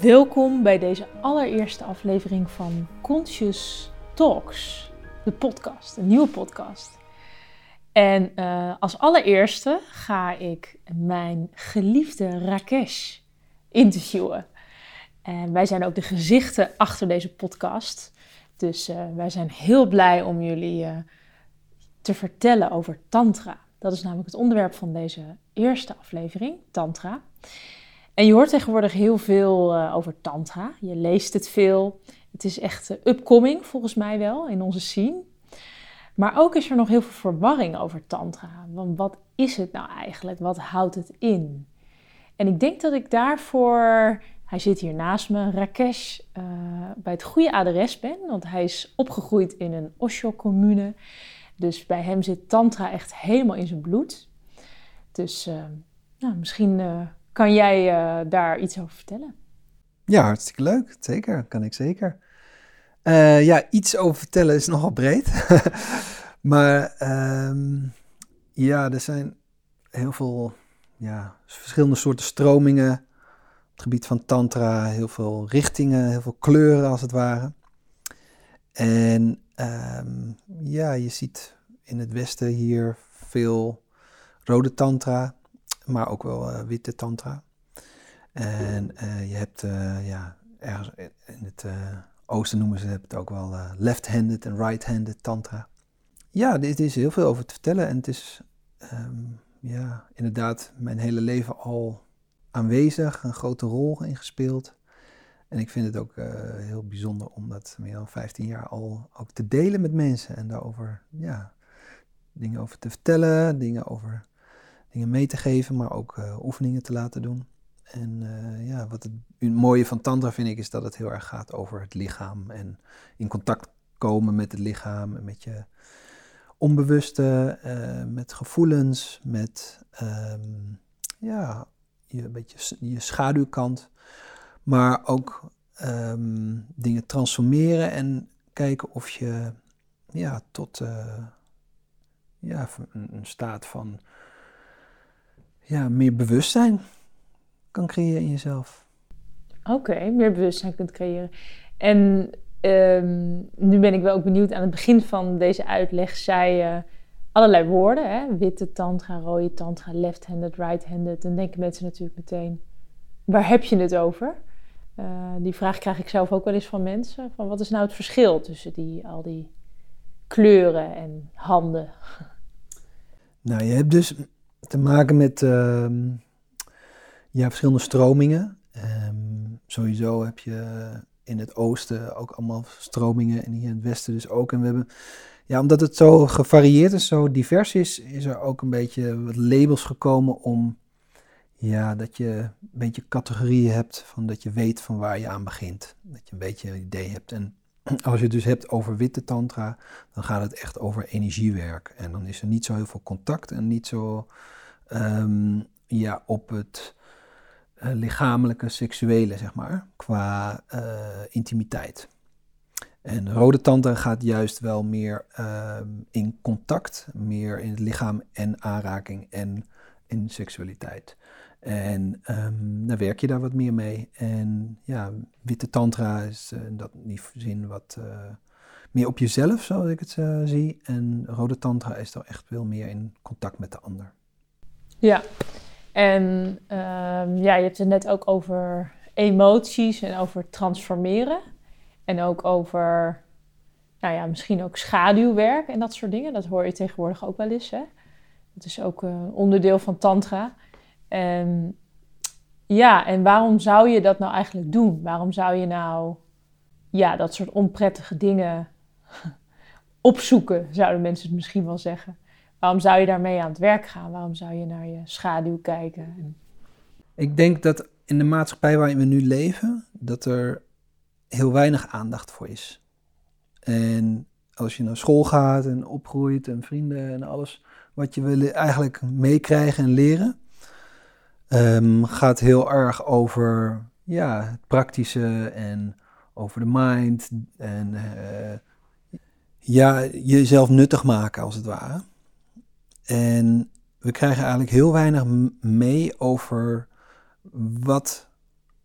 Welkom bij deze allereerste aflevering van Conscious Talks, de podcast, een nieuwe podcast. En uh, als allereerste ga ik mijn geliefde Rakesh interviewen. En wij zijn ook de gezichten achter deze podcast. Dus uh, wij zijn heel blij om jullie uh, te vertellen over Tantra. Dat is namelijk het onderwerp van deze eerste aflevering, Tantra. En je hoort tegenwoordig heel veel uh, over Tantra. Je leest het veel. Het is echt upcoming volgens mij wel in onze scene. Maar ook is er nog heel veel verwarring over Tantra. Want wat is het nou eigenlijk? Wat houdt het in? En ik denk dat ik daarvoor, hij zit hier naast me, Rakesh, uh, bij het goede adres ben. Want hij is opgegroeid in een Osho-commune. Dus bij hem zit Tantra echt helemaal in zijn bloed. Dus uh, nou, misschien uh, kan jij daar iets over vertellen. Ja, hartstikke leuk. Zeker, kan ik zeker. Uh, ja, iets over vertellen is nogal breed. maar um, ja, er zijn heel veel ja, verschillende soorten stromingen op het gebied van tantra. Heel veel richtingen, heel veel kleuren als het ware. En um, ja, je ziet in het westen hier veel rode tantra, maar ook wel uh, witte tantra. En uh, je hebt uh, ja, ergens in het oosten noemen ze het ook wel left-handed en right-handed tantra. Ja, er is heel veel over te vertellen en het is um, ja, inderdaad mijn hele leven al aanwezig, een grote rol ingespeeld. En ik vind het ook uh, heel bijzonder om dat meer dan 15 jaar al ook te delen met mensen en daarover ja, dingen over te vertellen, dingen over dingen mee te geven, maar ook uh, oefeningen te laten doen. En uh, ja, wat het mooie van Tantra vind ik is dat het heel erg gaat over het lichaam en in contact komen met het lichaam en met je onbewuste, uh, met gevoelens, met um, ja, je, een beetje je schaduwkant, maar ook um, dingen transformeren en kijken of je ja, tot ja, een staat van ja, meer bewustzijn kan creëren in jezelf. Oké, okay, meer bewustzijn kunt creëren. En um, nu ben ik wel ook benieuwd, aan het begin van deze uitleg zei je allerlei woorden. Hè? Witte tantra, rode tantra, left-handed, right-handed. Dan denken mensen natuurlijk meteen, waar heb je het over? Uh, die vraag krijg ik zelf ook wel eens van mensen. Van wat is nou het verschil tussen die, al die kleuren en handen? Nou, je hebt dus te maken met... Uh ja, verschillende stromingen. Um, sowieso heb je in het oosten ook allemaal stromingen en hier in het westen dus ook. En we hebben, ja, omdat het zo gevarieerd is, zo divers is, is er ook een beetje wat labels gekomen om, ja, dat je een beetje categorieën hebt van dat je weet van waar je aan begint. Dat je een beetje een idee hebt. En als je het dus hebt over witte tantra, dan gaat het echt over energiewerk. En dan is er niet zo heel veel contact en niet zo um, ja, op het uh, lichamelijke, seksuele, zeg maar, qua uh, intimiteit. En rode tantra gaat juist wel meer uh, in contact, meer in het lichaam en aanraking en in seksualiteit. En um, daar werk je daar wat meer mee. En ja, witte tantra is in dat die zin wat meer op jezelf, zoals ik het zie. En rode tantra is dan echt veel meer in contact met de ander. Ja, en um, ja, je hebt het net ook over emoties en over transformeren. En ook over, nou ja, misschien ook schaduwwerk en dat soort dingen. Dat hoor je tegenwoordig ook wel eens, hè. Dat is ook een uh, onderdeel van tantra. En ja, en waarom zou je dat nou eigenlijk doen? Waarom zou je nou, ja, dat soort onprettige dingen opzoeken, zouden mensen het misschien wel zeggen. Waarom zou je daarmee aan het werk gaan? Waarom zou je naar je schaduw kijken? Ik denk dat in de maatschappij waarin we nu leven, dat er heel weinig aandacht voor is. En als je naar school gaat en opgroeit en vrienden en alles wat je wil eigenlijk meekrijgen en leren, um, gaat heel erg over ja, het praktische en over de mind en uh, ja, jezelf nuttig maken als het ware. En we krijgen eigenlijk heel weinig mee over wat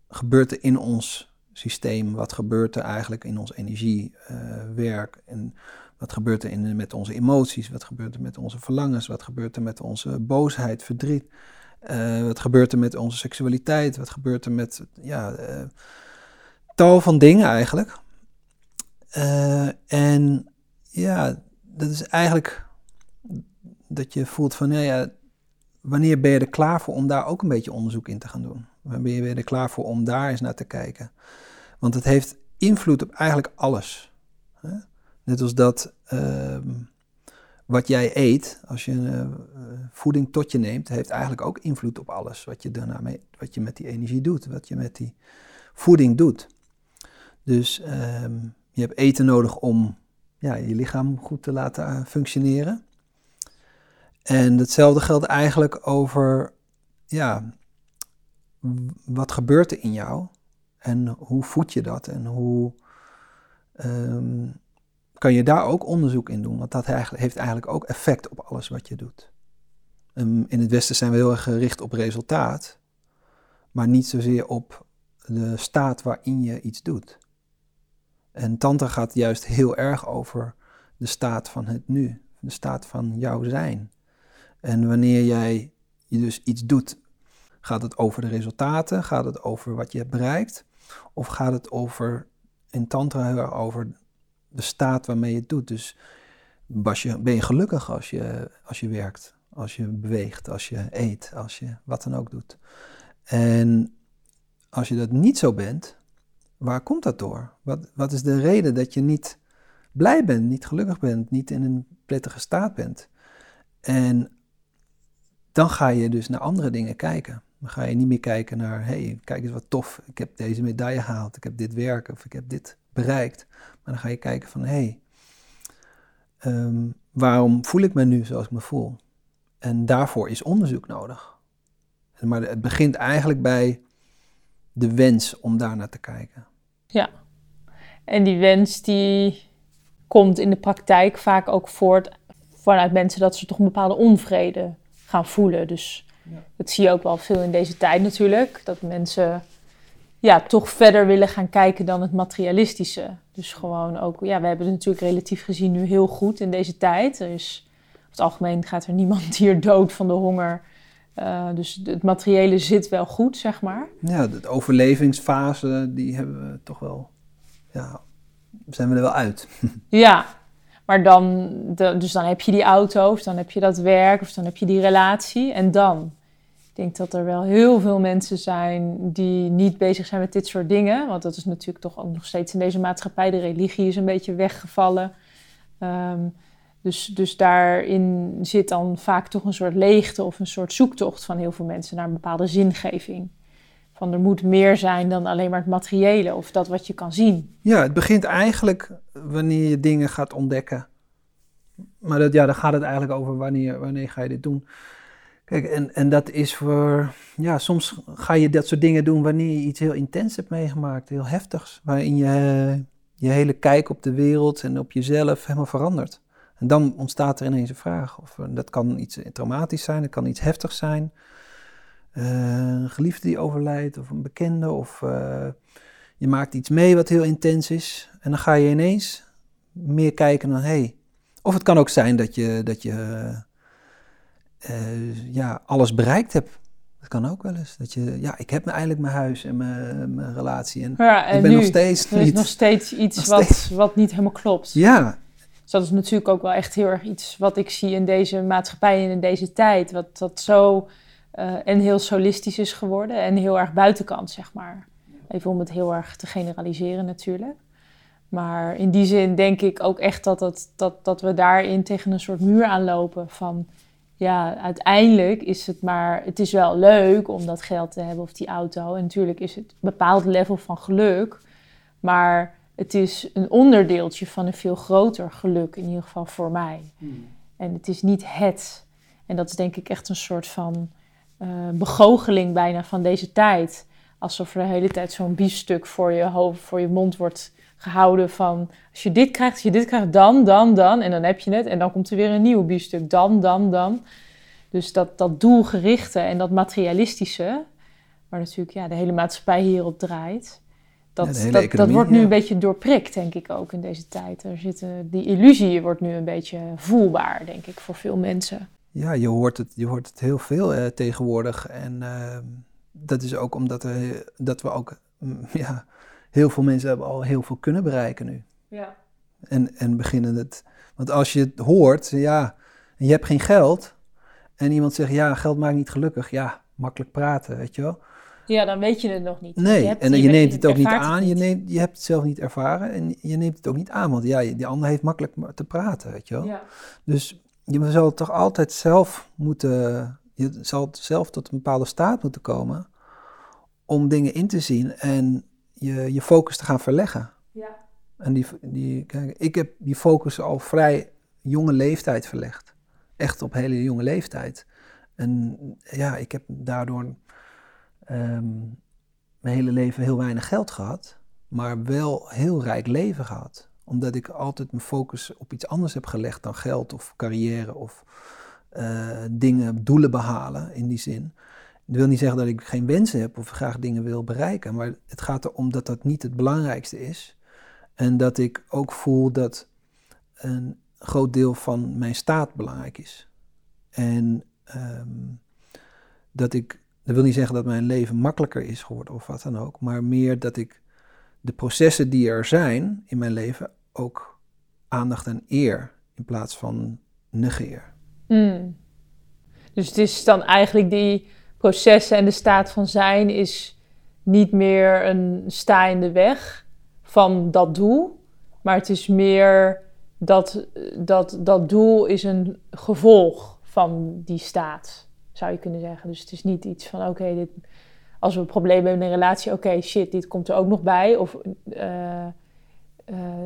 gebeurt er in ons systeem? Wat gebeurt er eigenlijk in ons energiewerk? en wat gebeurt er in, met onze emoties? Wat gebeurt er met onze verlangens? Wat gebeurt er met onze boosheid, verdriet? Wat gebeurt er met onze seksualiteit? Wat gebeurt er met ja, tal van dingen eigenlijk? en ja, dat is eigenlijk dat je voelt van, nou ja, wanneer ben je er klaar voor om daar ook een beetje onderzoek in te gaan doen? Wanneer ben je er klaar voor om daar eens naar te kijken? Want het heeft invloed op eigenlijk alles. Hè? Net als dat ehm, wat jij eet, als je uh, voeding tot je neemt, heeft eigenlijk ook invloed op alles wat je daarna wat je met die energie doet, wat je met die voeding doet. Dus ehm, je hebt eten nodig om ja, je lichaam goed te laten eh, functioneren. En hetzelfde geldt eigenlijk over, ja, wat gebeurt er in jou en hoe voed je dat en hoe ehm, kan je daar ook onderzoek in doen, want dat heeft eigenlijk ook effect op alles wat je doet. in het Westen zijn we heel erg gericht op resultaat, maar niet zozeer op de staat waarin je iets doet. En Tantra gaat juist heel erg over de staat van het nu, de staat van jouw zijn. En wanneer jij je dus iets doet, gaat het over de resultaten, gaat het over wat je hebt bereikt, of gaat het over, in Tantra over de staat waarmee je het doet. Dus ben je gelukkig als je, als je werkt, als je beweegt, als je eet, als je wat dan ook doet. En als je dat niet zo bent, waar komt dat door? Wat, wat is de reden dat je niet blij bent, niet gelukkig bent, niet in een prettige staat bent? En dan ga je dus naar andere dingen kijken. Dan ga je niet meer kijken naar, hey, kijk eens wat tof, ik heb deze medaille gehaald, ik heb dit werk of ik heb dit bereikt. Maar dan ga je kijken van, hé, hey, ehm, waarom voel ik me nu zoals ik me voel? En daarvoor is onderzoek nodig. Maar het begint eigenlijk bij de wens om daar naar te kijken. Ja, en die wens die komt in de praktijk vaak ook voort vanuit mensen dat ze toch een bepaalde onvrede gaan voelen. Dus ja. dat zie je ook wel veel in deze tijd natuurlijk. Dat mensen ja, toch verder willen gaan kijken dan het materialistische. Dus gewoon ook, ja, we hebben het natuurlijk relatief gezien nu heel goed in deze tijd. Er is, over het algemeen gaat er niemand hier dood van de honger. Uh, dus het materiële zit wel goed, zeg maar. Ja, de overlevingsfase, die hebben we toch wel, ja, zijn we er wel uit. ja, maar dan, de, dus dan heb je die auto, of dan heb je dat werk, of dan heb je die relatie. En dan? Ik denk dat er wel heel veel mensen zijn die niet bezig zijn met dit soort dingen. Want dat is natuurlijk toch ook nog steeds in deze maatschappij. De religie is een beetje weggevallen. Um, dus, dus daarin zit dan vaak toch een soort leegte of een soort zoektocht van heel veel mensen naar een bepaalde zingeving. Van er moet meer zijn dan alleen maar het materiële of dat wat je kan zien. Ja, het begint eigenlijk wanneer je dingen gaat ontdekken. Maar dat, ja, dan gaat het eigenlijk over wanneer, wanneer ga je dit doen. Kijk, en, en dat is voor, ja, soms ga je dat soort dingen doen wanneer je iets heel intens hebt meegemaakt, heel heftigs, waarin je je hele kijk op de wereld en op jezelf helemaal verandert. En dan ontstaat er ineens een vraag. Of, eh, dat kan iets traumatisch zijn, dat kan iets heftigs zijn. Een geliefde die overlijdt, of een bekende, of je maakt iets mee wat heel intens is. En dan ga je ineens meer kijken naar, hey. Of het kan ook zijn dat je, dat je uh, ja, alles bereikt hebt. Dat kan ook wel eens. Dat je, ja, ik heb eigenlijk mijn huis en mijn, mijn relatie. En, ja, en ik ben nu, nog steeds er is nog steeds iets wat, wat niet helemaal klopt. Ja, dus dat is natuurlijk ook wel echt heel erg iets wat ik zie in deze maatschappij en in deze tijd. Wat dat zo uh, en heel solistisch is geworden en heel erg buitenkant, zeg maar. Even om het heel erg te generaliseren natuurlijk. Maar in die zin denk ik ook echt dat, dat, dat, dat we daarin tegen een soort muur aanlopen van... Ja, uiteindelijk is het maar... Het is wel leuk om dat geld te hebben of die auto. En natuurlijk is het een bepaald level van geluk. Maar het is een onderdeeltje van een veel groter geluk, in ieder geval voor mij. Hmm. En het is niet het. En dat is denk ik echt een soort van uh, begoocheling bijna van deze tijd. Alsof er de hele tijd zo'n biefstuk voor je hoofd, voor je mond wordt gehouden van... als je dit krijgt, als je dit krijgt, dan, dan, dan. En dan heb je het. En dan komt er weer een nieuw biefstuk. Dan, dan, dan. Dus dat, dat doelgerichte en dat materialistische waar natuurlijk ja, de hele maatschappij hierop draait. Dat, Ja, dat, dat wordt nu ja. een beetje doorprikt, denk ik ook in deze tijd. Er zitten, die illusie wordt nu een beetje voelbaar, denk ik, voor veel mensen. Ja, je hoort het, je hoort het heel veel eh, tegenwoordig. En ehm, dat is ook omdat er, dat we ook, mm, ja, heel veel mensen hebben al heel veel kunnen bereiken nu. Ja. En, en beginnen het, want als je het hoort, ja, en je hebt geen geld. En iemand zegt, ja, geld maakt niet gelukkig. Ja, makkelijk praten, weet je wel. ja, dan weet je het nog niet. Nee, Je hebt- en je, je neemt het ook niet aan. Je, neemt, je hebt het zelf niet ervaren en je neemt het ook niet aan. Want ja, die ander heeft makkelijk te praten, weet je wel. Ja. Dus je zal toch altijd zelf moeten, je zal zelf tot een bepaalde staat moeten komen om dingen in te zien en je, je focus te gaan verleggen. Ja. En die, die, kijk, ik heb die focus al vrij jonge leeftijd verlegd. Echt op hele jonge leeftijd. En ja, ik heb daardoor ehm, mijn hele leven heel weinig geld gehad, maar wel heel rijk leven gehad. Omdat ik altijd mijn focus op iets anders heb gelegd dan geld of carrière of eh, dingen, doelen behalen in die zin. Dat wil niet zeggen dat ik geen wensen heb of graag dingen wil bereiken, maar het gaat erom dat dat niet het belangrijkste is. En dat ik ook voel dat een groot deel van mijn staat belangrijk is. En ehm, dat ik, dat wil niet zeggen dat mijn leven makkelijker is geworden of wat dan ook, maar meer dat ik de processen die er zijn in mijn leven ook aandacht en eer in plaats van negeer. Mm. Dus het is dan eigenlijk die processen en de staat van zijn is niet meer een sta in de weg van dat doel, maar het is meer dat dat, dat doel is een gevolg van die staat, zou je kunnen zeggen. Dus het is niet iets van oké, als we een probleem hebben in een relatie, oké, shit, dit komt er ook nog bij. Of eh, eh,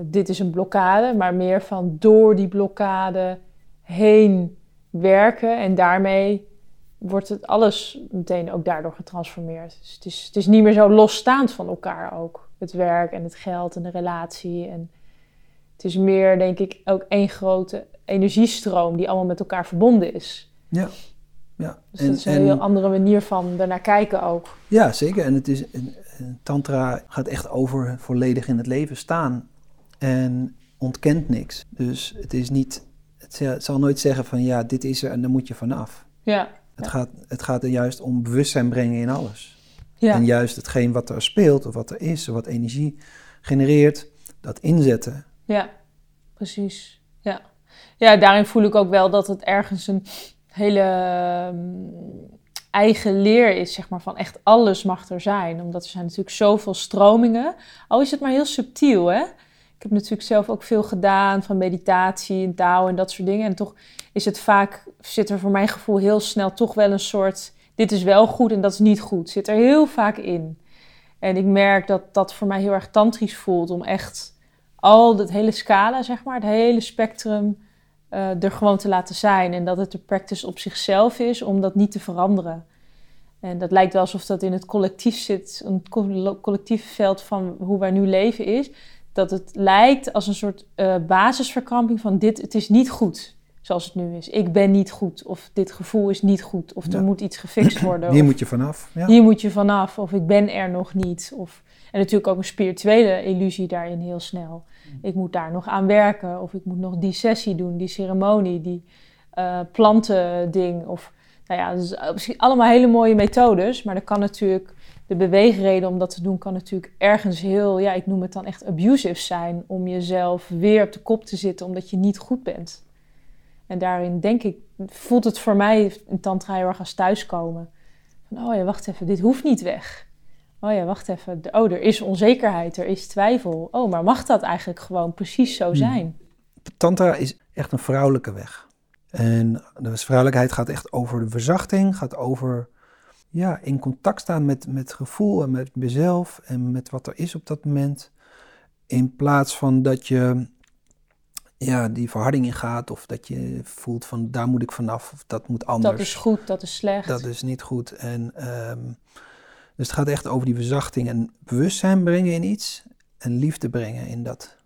dit is een blokkade, maar meer van door die blokkade heen werken en daarmee wordt het alles meteen ook daardoor getransformeerd. Dus het is, het is niet meer zo losstaand van elkaar ook. Het werk en het geld en de relatie. En het is meer, denk ik, ook één grote energiestroom die allemaal met elkaar verbonden is. Ja. Ja, Dus dat is een heel andere manier van ernaar kijken ook. ja zeker. En het is, en- en tantra gaat echt over volledig in het leven staan en ontkent niks. Dus het is niet, het zal- nooit zeggen van ja, dit is er en daar moet je vanaf. Ja, Het, Ja. gaat, het gaat er juist om bewustzijn brengen in alles. ja. En juist hetgeen wat er speelt of wat er is, wat energie genereert, dat inzetten. Ja, precies. Ja. ja, daarin voel ik ook wel dat het ergens een hele ehm, eigen leer is, zeg maar, van echt alles mag er zijn. Omdat er zijn natuurlijk zoveel stromingen, al is het maar heel subtiel, hè. Ik heb natuurlijk zelf ook veel gedaan van meditatie en touw en dat soort dingen. En toch is het vaak, zit er voor mijn gevoel heel snel toch wel een soort, dit is wel goed en dat is niet goed. Zit er heel vaak in. En ik merk dat dat voor mij heel erg tantrisch voelt om echt al het hele scala, zeg maar, het hele spectrum eh, er gewoon te laten zijn. En dat het de practice op zichzelf is om dat niet te veranderen. En dat lijkt wel alsof dat in het collectief zit, een co- collectief veld van hoe wij nu leven is. Dat het lijkt als een soort eh, basisverkramping van dit, het is niet goed zoals het nu is. Ik ben niet goed, of dit gevoel is niet goed, of er moet iets gefixt worden. Hier of- moet je vanaf. Ja. hier moet je vanaf, of ik ben er nog niet. Of, en natuurlijk ook een spirituele illusie daarin heel snel. Ik moet daar nog aan werken, of ik moet nog die sessie doen, die ceremonie, die eh plantending. Of, nou ja, dus misschien allemaal hele mooie methodes, maar er kan natuurlijk, de beweegreden om dat te doen, kan natuurlijk ergens heel, ja, ik noem het dan echt abusive zijn, om jezelf weer op de kop te zitten omdat je niet goed bent. En daarin denk ik, voelt het voor mij in Tantra heel erg als thuiskomen. Van, oh ja, wacht even, dit hoeft niet weg. Oh ja, wacht even. Oh, er is onzekerheid, er is twijfel. Oh, maar mag dat eigenlijk gewoon precies zo zijn? Tantra is echt een vrouwelijke weg. En de vrouwelijkheid gaat echt over de verzachting, gaat over ja, in contact staan met, met gevoel en met mezelf en met wat er is op dat moment. In plaats van dat je ja, die verharding ingaat of dat je voelt van daar moet ik vanaf of dat moet anders. Dat is goed, dat is slecht. Dat is niet goed. En, ehm, dus het gaat echt over die verzachting en bewustzijn brengen in iets en liefde brengen in dat.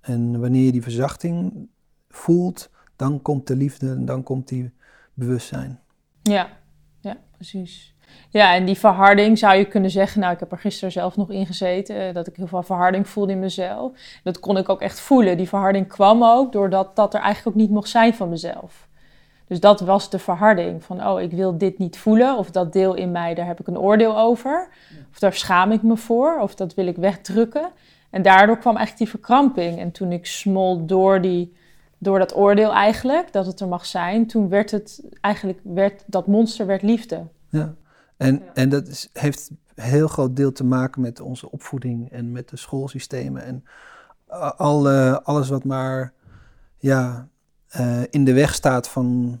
En wanneer je die verzachting voelt, dan komt de liefde en dan komt die bewustzijn. Ja, ja, precies. Ja, en die verharding zou je kunnen zeggen, nou ik heb er gisteren zelf nog in gezeten, eh, dat ik heel veel verharding voelde in mezelf. Dat kon ik ook echt voelen. Die verharding kwam ook doordat dat er eigenlijk ook niet mocht zijn van mezelf. Dus dat was de verharding van, oh ik wil dit niet voelen of dat deel in mij, daar heb ik een oordeel over. Of daar schaam ik me voor of dat wil ik wegdrukken. En daardoor kwam eigenlijk die verkramping. En toen ik smol door, die, door dat oordeel eigenlijk, dat het er mag zijn, toen werd het eigenlijk, werd, dat monster werd liefde. Ja. En, en dat is, heeft een heel groot deel te maken met onze opvoeding en met de schoolsystemen en al, alles wat maar ja, uh, in de weg staat van,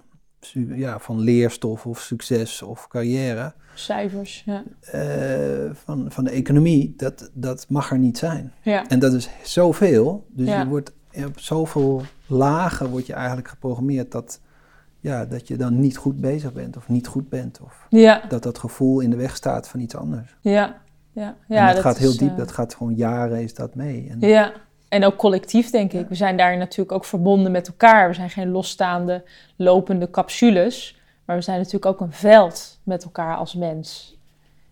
ja, van leerstof of succes of carrière. Cijfers, ja. Uh, van, van de economie, dat, dat mag er niet zijn. Ja. En dat is zoveel. Dus je wordt op zoveel lagen word je eigenlijk geprogrammeerd dat ja, dat je dan niet goed bezig bent of niet goed bent. Of ja. dat dat gevoel in de weg staat van iets anders. Ja, ja. ja dat, gaat heel diep, eh, dat gaat gewoon jaren is dat mee. En, ja, en ook collectief denk ik. We zijn daar natuurlijk ook verbonden met elkaar. We zijn geen losstaande, lopende capsules. Maar we zijn natuurlijk ook een veld met elkaar als mens.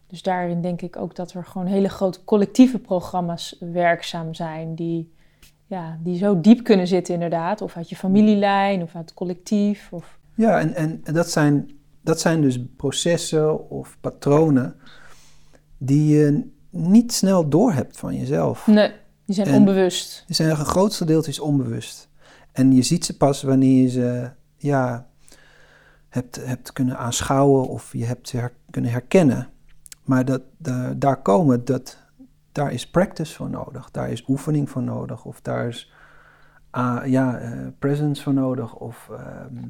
Dus daarin denk ik ook dat er gewoon hele grote collectieve programma's werkzaam zijn. Die, ja, die zo diep kunnen zitten inderdaad. Of uit je familielijn of uit het collectief. Of ja, en, en dat, zijn, dat zijn dus processen of patronen die je niet snel doorhebt van jezelf. Nee, die zijn onbewust. Die zijn een grootste deel is onbewust. En je ziet ze pas wanneer je ze ja, hebt, hebt kunnen aanschouwen of je hebt ze kunnen herkennen. Maar dat, daar komen, dat, daar is practice voor nodig. Daar is oefening voor nodig. Of daar is uh, ja, uh, presence voor nodig. Of ehm,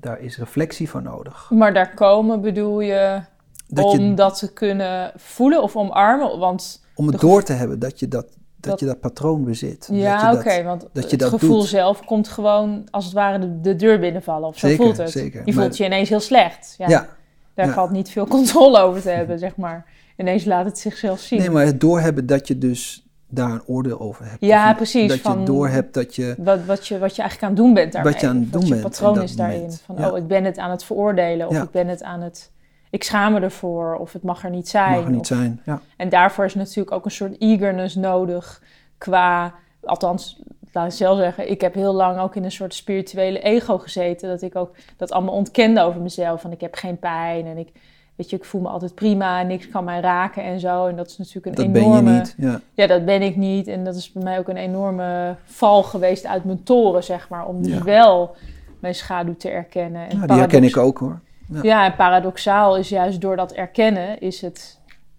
daar is reflectie voor nodig. Maar daar komen bedoel je dat om je, dat te kunnen voelen of omarmen? Want om het door te hebben dat je dat, dat, je dat patroon bezit. Ja, oké, want dat het je dat gevoel zelf komt gewoon als het ware de, de deur binnenvallen. Of zo zeker, voelt het. Zeker. Je voelt je ineens heel slecht. Ja. ja daar valt niet veel controle over te hebben, zeg maar. Ineens laat het zichzelf zien. Nee, maar het doorhebben dat je dus daar een oordeel over hebt. Ja, precies. Dat je doorhebt dat je... Wat, wat, je... wat je eigenlijk aan het doen bent daarmee. Wat je aan het doen wat bent. je patroon is daarin. Van, oh, ik ben het aan het veroordelen. Of ik ben het aan het... Ik schaam me ervoor. Of het mag er niet zijn. Mag er niet zijn, ja. En daarvoor is natuurlijk ook een soort eagerness nodig. Qua... Althans, laat ik zelf zeggen, ik heb heel lang ook in een soort spirituele ego gezeten. Dat ik ook dat allemaal ontkende over mezelf. Van ik heb geen pijn en ik weet je, ik voel me altijd prima, niks kan mij raken en zo. En dat is natuurlijk een dat enorme... ben je niet, ja. Ja, dat ben ik niet. En dat is bij mij ook een enorme val geweest uit mijn toren, zeg maar. Om dus wel mijn schaduw te erkennen. En ja, die herken ik ook hoor. Ja. ja. en paradoxaal is juist door dat erkennen, is het,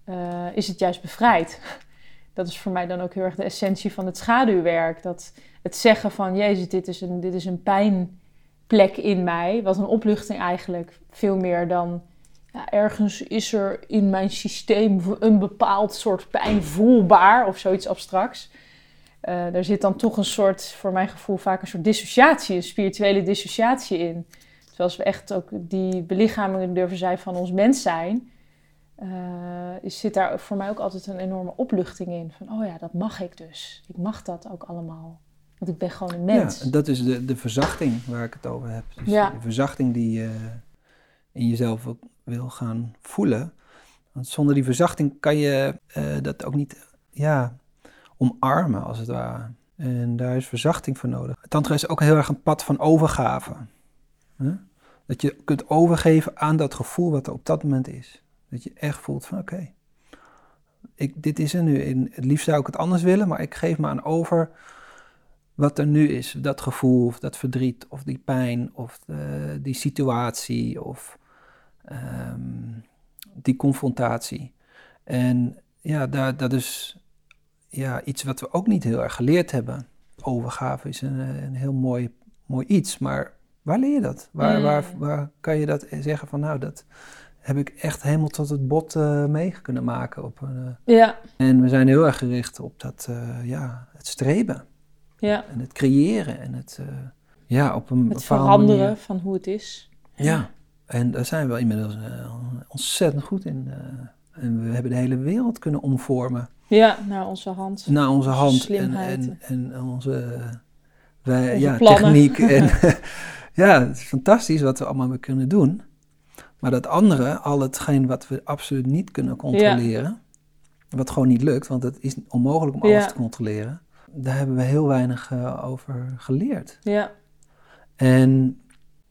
uh, is het juist bevrijd. Dat is voor mij dan ook heel erg de essentie van het schaduwwerk. Dat het zeggen van, jezus, dit is een, dit is een pijnplek in mij. Wat een opluchting eigenlijk. Veel meer dan ja, ergens is er in mijn systeem een bepaald soort pijn voelbaar of zoiets abstracts. Uh, er zit dan toch een soort, voor mijn gevoel, vaak een soort dissociatie, een spirituele dissociatie in. Terwijl we echt ook die belichaming durven zijn van ons mens zijn, uh, zit daar voor mij ook altijd een enorme opluchting in. Van, oh ja, dat mag ik dus. Ik mag dat ook allemaal. Want ik ben gewoon een mens. Ja, dat is de, de verzachting waar ik het over heb. Dus ja. De verzachting die je in jezelf ook wil gaan voelen. Want zonder die verzachting kan je uh, dat ook niet ja, omarmen, als het ware. En daar is verzachting voor nodig. Tantra is ook heel erg een pad van overgave. Dat je kunt overgeven aan dat gevoel wat er op dat moment is. Dat je echt voelt van oké, ik dit is er nu. Het liefst zou ik het anders willen, maar ik geef me aan over wat er nu is. Dat gevoel, of dat verdriet, of die pijn, of uh, die situatie, of um, die confrontatie. En ja, daar, dat is ja, iets wat we ook niet heel erg geleerd hebben. Overgave is een, een heel mooi, mooi iets, maar waar leer je dat? Waar, mm. waar, waar kan je dat zeggen van nou, dat heb ik echt helemaal tot het bot uh, mee kunnen maken. Op, uh, ja. En we zijn heel erg gericht op dat, uh, ja, het streven. Ja. En het creëren en het, ja, op een het veranderen manier. van hoe het is. Ja. En daar zijn we inmiddels uh, ontzettend goed in. Uh, en we hebben de hele wereld kunnen omvormen. Ja, naar onze hand. Naar onze hand. En, en, en, onze, wij, ja, techniek. en, ja, het is fantastisch wat we allemaal kunnen doen. Maar dat andere, al hetgeen wat we absoluut niet kunnen controleren, wat gewoon niet lukt, want het is onmogelijk om alles Ja. te controleren, daar hebben we heel weinig eh, over geleerd. Ja. En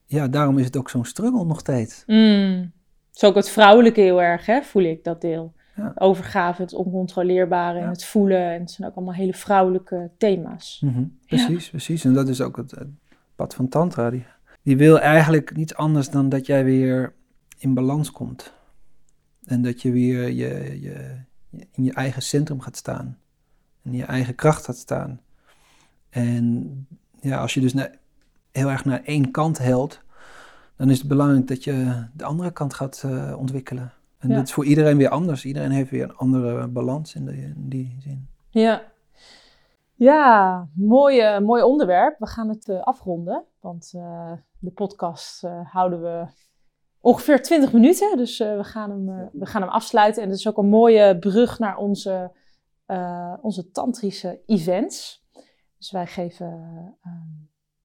ja, daarom is het ook zo'n struggle nog steeds. Mm. Het is ook het vrouwelijke heel erg, hè, voel ik dat deel. Ja. Overgave, het oncontroleerbare en Ja. het voelen. En het zijn ook allemaal hele vrouwelijke thema's. Mhm, Precies, precies. En dat is ook het, het pad van Tantra. Die, die wil eigenlijk niets anders dan dat jij weer in balans komt. En dat je weer je, je, je in je eigen centrum gaat staan. In je eigen kracht gaat staan. En ja, als je dus naar, heel erg naar één kant helt, dan is het belangrijk dat je de andere kant gaat eh, ontwikkelen. En Ja. dat is voor iedereen weer anders. Iedereen heeft weer een andere balans in, de, in die zin. Ja, ja mooi, mooi onderwerp. We gaan het eh, afronden, want eh, de podcast houden we ongeveer 20 minuten. Dus we, gaan hem, we gaan hem afsluiten. En het is ook een mooie brug naar onze, onze tantrische events. Dus wij geven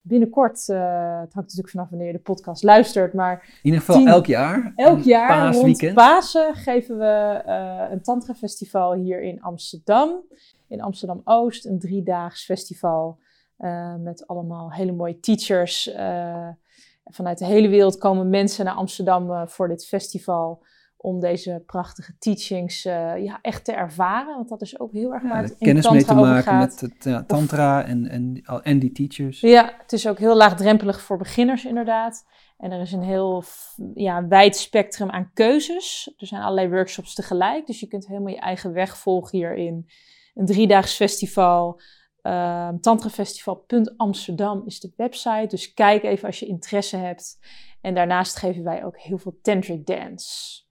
binnenkort, eh, het hangt natuurlijk vanaf wanneer je de podcast luistert, maar In ieder geval Tien- elk jaar. Elk een jaar rond paasweekend. Pasen geven we eh, een tantra festival hier in Amsterdam. In Amsterdam-Oost, een driedaags festival eh, met allemaal hele mooie teachers. vanuit de hele wereld komen mensen naar Amsterdam voor dit festival om deze prachtige teachings eh, ja, echt te ervaren. Want dat is ook heel erg Ja, waar het in kennis mee te maken met het ja, tantra en, en, en die teachers. Ja, het is ook heel laagdrempelig voor beginners inderdaad. En er is een heel ja, wijd spectrum aan keuzes. Er zijn allerlei workshops tegelijk, dus je kunt helemaal je eigen weg volgen hierin. Een driedaags festival, ehm tantrafestival.amsterdam is de website. Dus kijk even als je interesse hebt. En daarnaast geven wij ook heel veel tantric dance.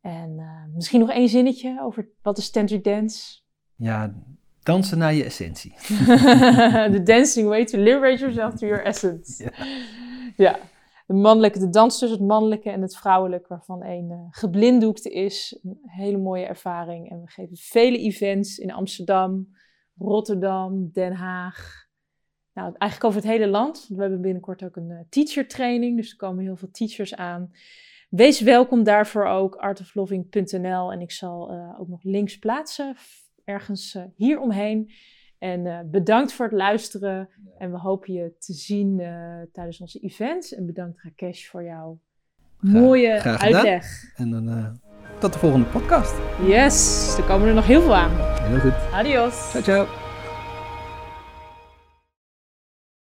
En eh, misschien nog één zinnetje over wat is tantric dance? Ja, dansen naar je essentie. the dancing way to liberate yourself to your essence. Ja. Ja. De mannelijke, de dans tussen het mannelijke en het vrouwelijke, waarvan één eh, geblinddoekte is. Een hele mooie ervaring. En we geven vele events in Amsterdam, Rotterdam, Den Haag. Nou, eigenlijk over het hele land. Want we hebben binnenkort ook een eh, teacher training, dus er komen heel veel teachers aan. Wees welkom daarvoor ook, artofloving.nl. En ik zal eh, ook nog links plaatsen, ergens eh, hier omheen. En eh, bedankt voor het luisteren. En we hopen je te zien tijdens onze events. En bedankt Rakesh voor jouw Graag- mooie graag uitleg. En dan tot de volgende podcast. Yes, er komen er nog heel veel aan. Heel goed. Adios. Ciao, ciao.